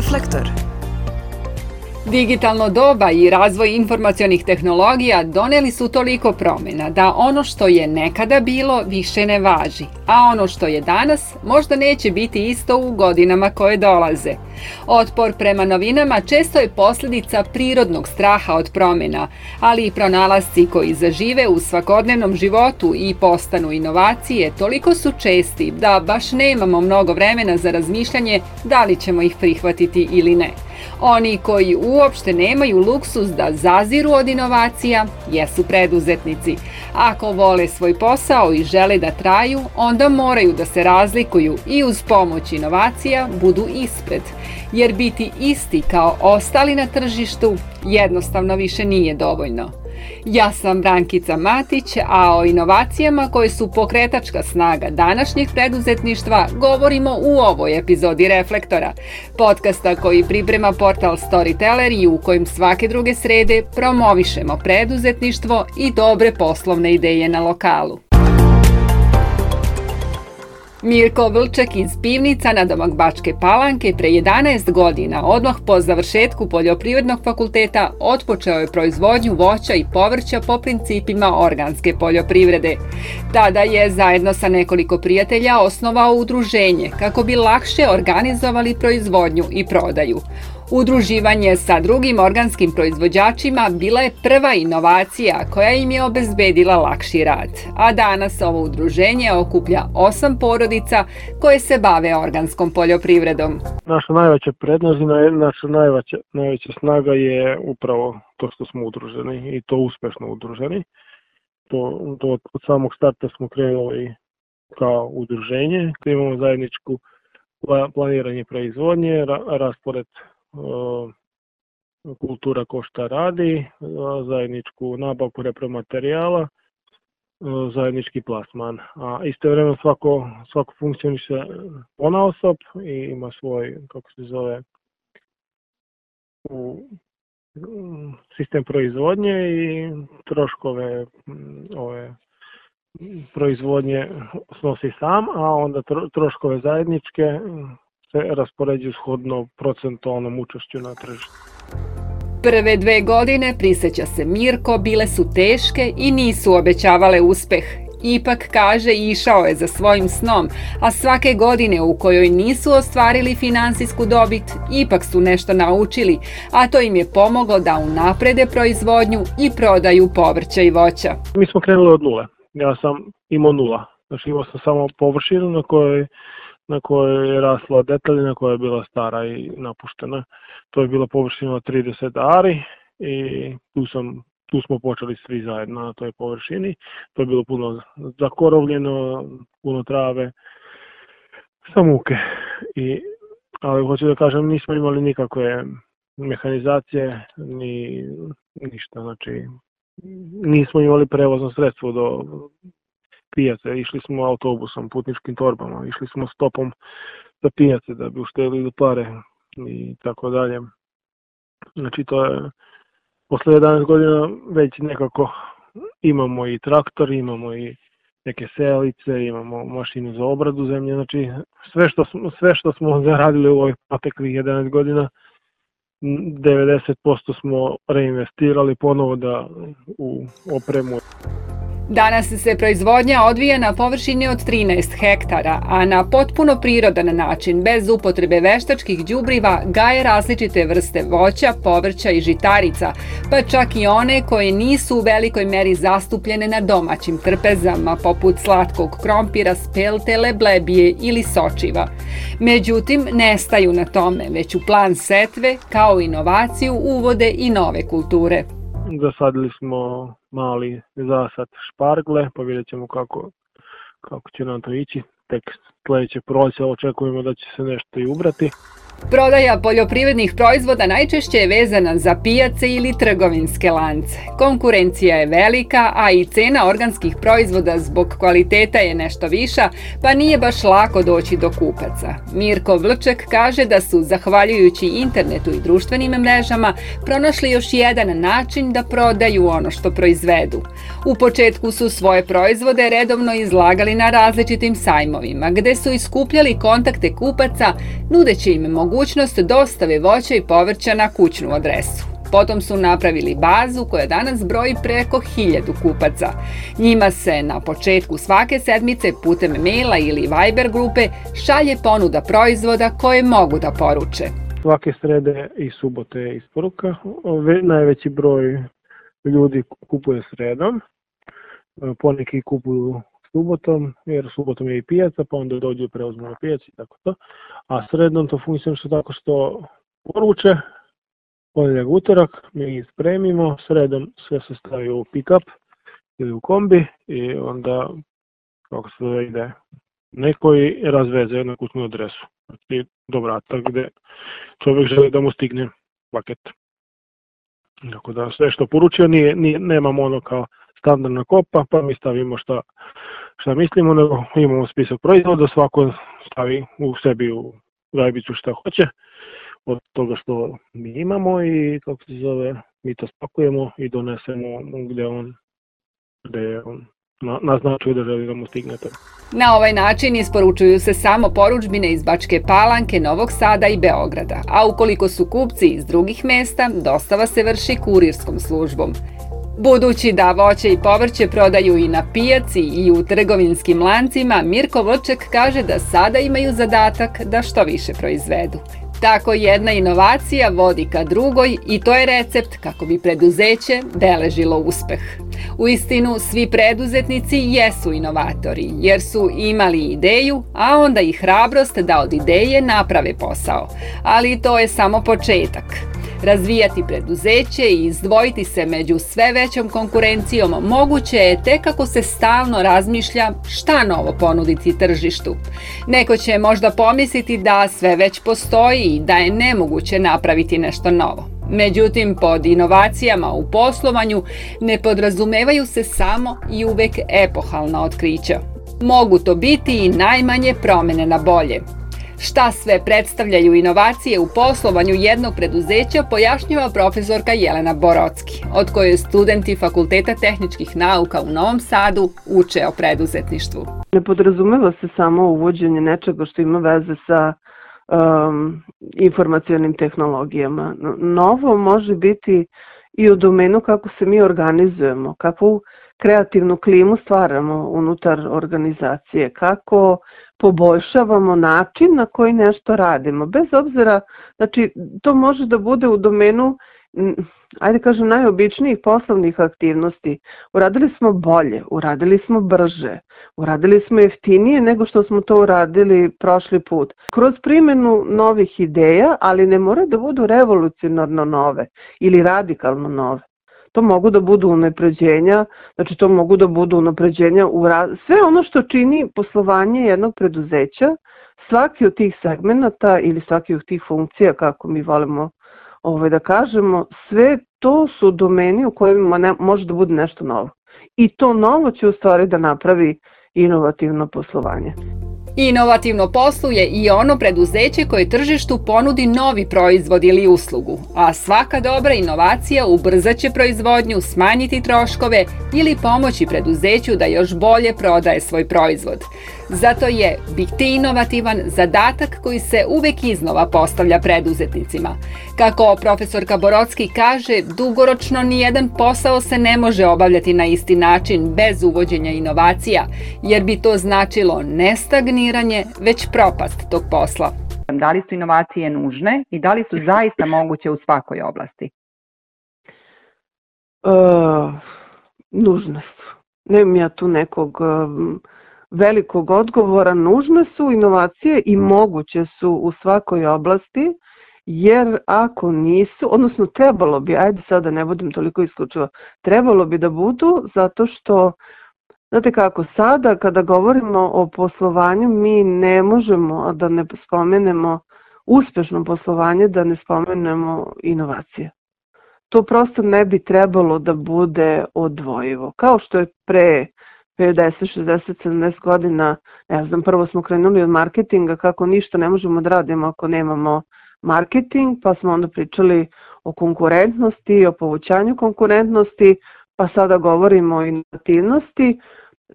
Reflektor. Digitalno doba i razvoj informacionih tehnologija doneli su toliko promjena da ono što je nekada bilo više ne važi, a ono što je danas možda neće biti isto u godinama koje dolaze. Otpor prema novinama često je posljedica prirodnog straha od promjena, ali i pronalasci koji zažive u svakodnevnom životu i postanu inovacije toliko su česti da baš nemamo mnogo vremena za razmišljanje da li ćemo ih prihvatiti ili ne. Oni koji uopšte nemaju luksus da zaziru od inovacija jesu preduzetnici. Ako vole svoj posao i žele da traju, onda moraju da se razlikuju i uz pomoć inovacija budu ispred. Jer biti isti kao ostali na tržištu jednostavno više nije dovoljno. Ja sam Brankica Matić, a o inovacijama koje su pokretačka snaga današnjeg preduzetništva govorimo u ovoj epizodi Reflektora, podcasta koji priprema portal Storyteller i u kojem svake druge srede promovišemo preduzetništvo i dobre poslovne ideje na lokalu. Mirko Vlček iz pivnica na domak Bačke Palanke pre 11 godina, odmah po završetku poljoprivrednog fakulteta, otpočeo je proizvodnju voća i povrća po principima organske poljoprivrede. Tada je zajedno sa nekoliko prijatelja osnovao udruženje kako bi lakše organizovali proizvodnju i prodaju. Udruživanje sa drugim organskim proizvođačima bila je prva inovacija koja im je obezbedila lakši rad, a danas ovo udruženje okuplja osam porodica koje se bave organskom poljoprivredom. Naša najveća prednost i naša najveća, najveća snaga je upravo to što smo udruženi i to uspešno udruženi. To, to od samog starta smo krenuli kao udruženje, imamo zajedničku planiranje proizvodnje, raspored kultura ko šta radi, zajedničku nabavku repromaterijala, zajednički plasman. A istovremeno svako, svako funkcioniše ona osob i ima svoj, kako se zove, u sistem proizvodnje i troškove ove proizvodnje snosi sam, a onda troškove zajedničke se raspoređuju shodno procentualnom učešću na tržištu. Prve dve godine, priseća se Mirko, bile su teške i nisu obećavale uspeh. Ipak, kaže, išao je za svojim snom, a svake godine u kojoj nisu ostvarili finansijsku dobit, ipak su nešto naučili, a to im je pomoglo da unaprede proizvodnju i prodaju povrća i voća. Mi smo krenuli od nule. Ja sam imao nula. Znači imao sam samo površinu na kojoj na kojoj je rasla detaljina koja je bila stara i napuštena. To je bila površina 30 ari i tu, sam, tu smo počeli svi zajedno na toj površini. To je bilo puno zakorovljeno, puno trave, sa muke. I, ali hoću da kažem, nismo imali nikakve mehanizacije ni ništa, znači nismo imali prevozno sredstvo do pijace, išli smo autobusom, putničkim torbama, išli smo stopom za pijace da bi uštedili pare i tako dalje. Znači to je, posle 11 godina već nekako imamo i traktor, imamo i neke selice, imamo mašinu za obradu zemlje, znači sve što smo, sve što smo zaradili u ovih proteklih 11 godina 90% smo reinvestirali ponovo da u opremu. Danas se proizvodnja odvija na površini od 13 hektara, a na potpuno prirodan način, bez upotrebe veštačkih đubriva, gaje različite vrste voća, povrća i žitarica, pa čak i one koje nisu u velikoj meri zastupljene na domaćim trpezama, poput slatkog krompira, spelte, leblebije ili sočiva. Međutim, ne staju na tome, već u plan setve, kao inovaciju, uvode i nove kulture. Zasadili smo mali zasad špargle, pa vidjet ćemo kako, kako će nam to ići. Tek sledeće proleće očekujemo da će se nešto i ubrati. Prodaja poljoprivrednih proizvoda najčešće je vezana za pijace ili trgovinske lance. Konkurencija je velika, a i cena organskih proizvoda zbog kvaliteta je nešto viša, pa nije baš lako doći do kupaca. Mirko Vlček kaže da su, zahvaljujući internetu i društvenim mrežama, pronašli još jedan način da prodaju ono što proizvedu. U početku su svoje proizvode redovno izlagali na različitim sajmovima, gde su iskupljali kontakte kupaca, nudeći im mogućnost dostave voća i povrća na kućnu adresu. Potom su napravili bazu koja danas broji preko hiljadu kupaca. Njima se na početku svake sedmice putem maila ili Viber grupe šalje ponuda proizvoda koje mogu da poruče. Svake srede i subote je isporuka. Najveći broj ljudi kupuje sredom, poneki kupuju subotom, jer subotom je i pijaca, pa onda dođu i preuzmu na pijaci i tako to. A sredom to funkcioniše tako što poruče, ponedjeljak utorak, mi ih spremimo, sredom sve se stavi u pick-up ili u kombi i onda kako se zove ide neko i razveze jednu kućnu adresu. Znači do vrata gde čovjek želi da mu stigne paket. Tako da sve što poručio nije, nije, nemamo ono kao standardna kopa, pa mi stavimo šta, šta mislimo, nego imamo spisak proizvoda, svako stavi u sebi u gajbicu šta hoće od toga što mi imamo i kako se zove, mi to spakujemo i donesemo gde on, gde on na, naznačuje da želi da mu stigne to. Na ovaj način isporučuju se samo poručbine iz Bačke Palanke, Novog Sada i Beograda, a ukoliko su kupci iz drugih mesta, dostava se vrši kurirskom službom. Budući da voće i povrće prodaju i na pijaci i u trgovinskim lancima, Mirko Vrček kaže da sada imaju zadatak da što više proizvedu. Tako jedna inovacija vodi ka drugoj i to je recept kako bi preduzeće beležilo uspeh. U istinu, svi preduzetnici jesu inovatori, jer su imali ideju, a onda i hrabrost da od ideje naprave posao. Ali to je samo početak. Razvijati preduzeće i izdvojiti se među sve većom konkurencijom moguće je tek kako se stalno razmišlja šta novo ponuditi tržištu. Neko će možda pomisliti da sve već postoji i da je nemoguće napraviti nešto novo. Međutim, pod inovacijama u poslovanju ne podrazumevaju se samo i uvek epohalna otkrića. Mogu to biti i najmanje promene na bolje. Šta sve predstavljaju inovacije u poslovanju jednog preduzeća pojašnjava profesorka Jelena Borocki, od koje studenti Fakulteta tehničkih nauka u Novom Sadu uče o preduzetništvu. Ne podrazumeva se samo uvođenje nečega što ima veze sa um, informacijonim tehnologijama. Novo može biti i u domenu kako se mi organizujemo, kakvu kreativnu klimu stvaramo unutar organizacije, kako poboljšavamo način na koji nešto radimo. Bez obzira, znači to može da bude u domenu ajde kažem, najobičnijih poslovnih aktivnosti. Uradili smo bolje, uradili smo brže, uradili smo jeftinije nego što smo to uradili prošli put. Kroz primjenu novih ideja, ali ne mora da budu revolucionarno nove ili radikalno nove. To mogu da budu unapređenja, znači to mogu da budu unapređenja u sve ono što čini poslovanje jednog preduzeća, svaki od tih segmenata ili svaki od tih funkcija, kako mi volimo ovaj, da kažemo, sve to su domeni u kojima ne, može da bude nešto novo. I to novo će u stvari da napravi inovativno poslovanje. Inovativno posluje i ono preduzeće koje tržištu ponudi novi proizvod ili uslugu, a svaka dobra inovacija ubrzaće proizvodnju, smanjiti troškove ili pomoći preduzeću da još bolje prodaje svoj proizvod. Zato je biti inovativan zadatak koji se uvek iznova postavlja preduzetnicima. Kako profesorka Borocki kaže, dugoročno nijedan posao se ne može obavljati na isti način bez uvođenja inovacija, jer bi to značilo ne stagniranje, već propast tog posla. Da li su inovacije nužne i da li su zaista moguće u svakoj oblasti? Uh, nužne su. Nemam ja tu nekog... Um, velikog odgovora nužne su inovacije i moguće su u svakoj oblasti, jer ako nisu, odnosno trebalo bi, ajde sada da ne budem toliko isključiva, trebalo bi da budu zato što Znate kako, sada kada govorimo o poslovanju, mi ne možemo da ne spomenemo uspešno poslovanje, da ne spomenemo inovacije. To prosto ne bi trebalo da bude odvojivo. Kao što je pre 50, 60, 70 godina, ne znam, prvo smo krenuli od marketinga, kako ništa ne možemo da radimo ako nemamo marketing, pa smo onda pričali o konkurentnosti, o povućanju konkurentnosti, pa sada govorimo o inovativnosti.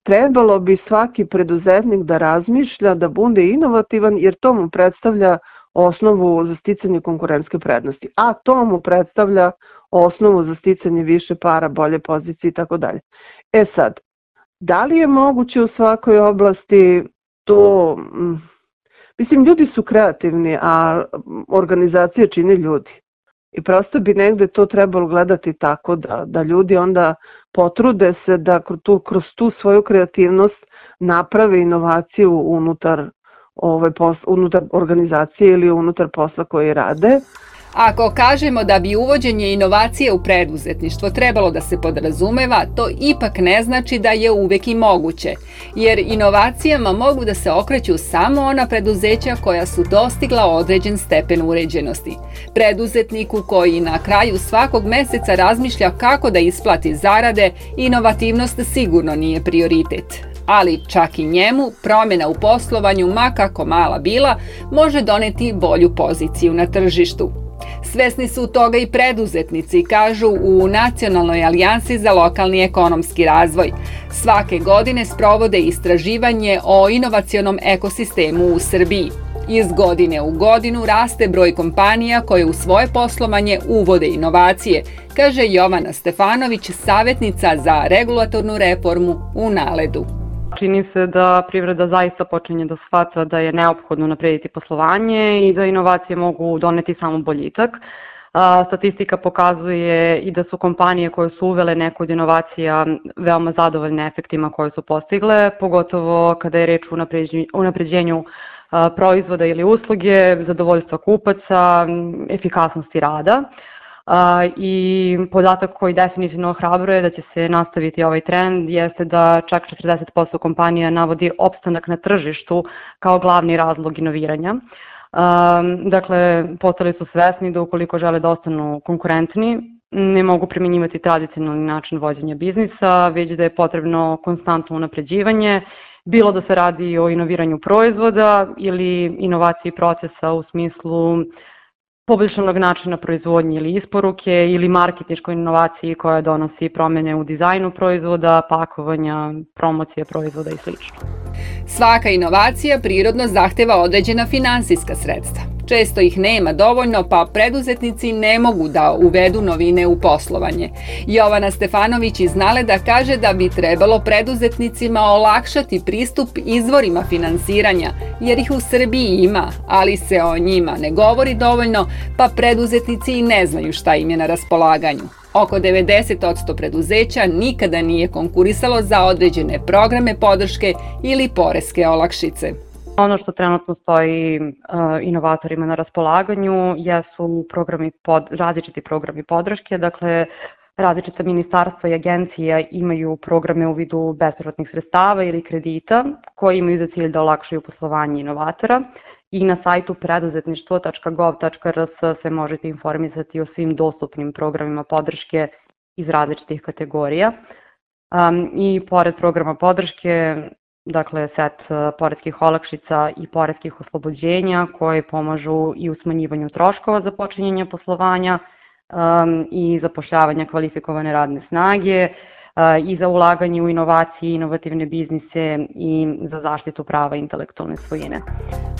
Trebalo bi svaki preduzetnik da razmišlja, da bude inovativan, jer to mu predstavlja osnovu za sticanje konkurentske prednosti, a to mu predstavlja osnovu za sticanje više para, bolje pozicije i tako dalje. E sad, da li je moguće u svakoj oblasti to, mislim, ljudi su kreativni, a organizacije čine ljudi. I prosto bi negde to trebalo gledati tako da, da ljudi onda potrude se da kroz tu, kroz tu svoju kreativnost naprave inovaciju unutar, ove, pos, unutar organizacije ili unutar posla koji rade. Ako kažemo da bi uvođenje inovacije u preduzetništvo trebalo da se podrazumeva, to ipak ne znači da je uvek i moguće, jer inovacijama mogu da se okreću samo ona preduzeća koja su dostigla određen stepen uređenosti. Preduzetniku koji na kraju svakog meseca razmišlja kako da isplati zarade, inovativnost sigurno nije prioritet ali čak i njemu promjena u poslovanju, ma kako mala bila, može doneti bolju poziciju na tržištu. Svesni su toga i preduzetnici, kažu u Nacionalnoj alijansi za lokalni ekonomski razvoj. Svake godine sprovode istraživanje o inovacionom ekosistemu u Srbiji. Iz godine u godinu raste broj kompanija koje u svoje poslovanje uvode inovacije, kaže Jovana Stefanović, savjetnica za regulatornu reformu u Naledu. Čini se da privreda zaista počinje da shvata da je neophodno naprediti poslovanje i da inovacije mogu doneti samo boljitak. Statistika pokazuje i da su kompanije koje su uvele neku od inovacija veoma zadovoljne efektima koje su postigle, pogotovo kada je reč o unapređenju proizvoda ili usluge, zadovoljstva kupaca, efikasnosti rada i podatak koji definitivno ohrabruje da će se nastaviti ovaj trend jeste da čak 40% kompanija navodi opstanak na tržištu kao glavni razlog inoviranja. Um, dakle, postali su svesni da ukoliko žele da ostanu konkurentni, ne mogu primenjivati tradicionalni način vođenja biznisa, već da je potrebno konstantno unapređivanje, bilo da se radi o inoviranju proizvoda ili inovaciji procesa u smislu poboljšanog načina proizvodnje ili isporuke ili marketičkoj inovaciji koja donosi promene u dizajnu proizvoda, pakovanja, promocije proizvoda i sl. Svaka inovacija prirodno zahteva određena finansijska sredstva. Često ih nema dovoljno, pa preduzetnici ne mogu da uvedu novine u poslovanje. Jovana Stefanović iz Naleda kaže da bi trebalo preduzetnicima olakšati pristup izvorima finansiranja, jer ih u Srbiji ima, ali se o njima ne govori dovoljno, pa preduzetnici i ne znaju šta im je na raspolaganju. Oko 90% preduzeća nikada nije konkurisalo za određene programe podrške ili poreske olakšice. Ono što trenutno stoji uh, inovatorima na raspolaganju jesu programi pod, različiti programi podrške, dakle različita ministarstva i agencija imaju programe u vidu bespovratnih sredstava ili kredita koji imaju za cilj da olakšaju poslovanje inovatora i na sajtu preduzetništvo.gov.rs se možete informisati o svim dostupnim programima podrške iz različitih kategorija. Um, I pored programa podrške dakle set e, poreskih olakšica i poreskih oslobođenja koje pomažu i u smanjivanju troškova za počinjenje poslovanja um, i zapošljavanja kvalifikovane radne snage, i za ulaganje u inovacije, inovativne biznise i za zaštitu prava intelektualne svojine.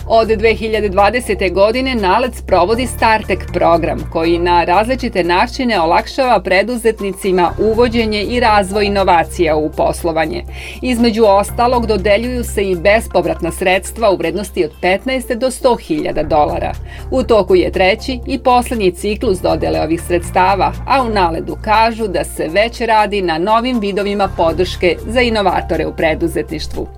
Od 2020. godine Nalec provodi Startek program koji na različite načine olakšava preduzetnicima uvođenje i razvoj inovacija u poslovanje. Između ostalog dodeljuju se i bespovratna sredstva u vrednosti od 15 do 100.000 dolara. U toku je treći i poslednji ciklus dodele ovih sredstava, a u Naledu kažu da se već radi na novim novim vidovima podrške za inovatore u preduzetništvu.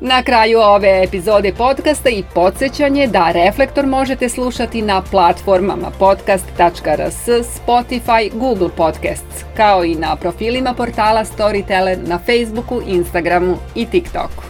Na kraju ove epizode podcasta i podsjećanje da Reflektor možete slušati na platformama podcast.rs, Spotify, Google Podcasts, kao i na profilima portala Storyteller na Facebooku, Instagramu i TikToku.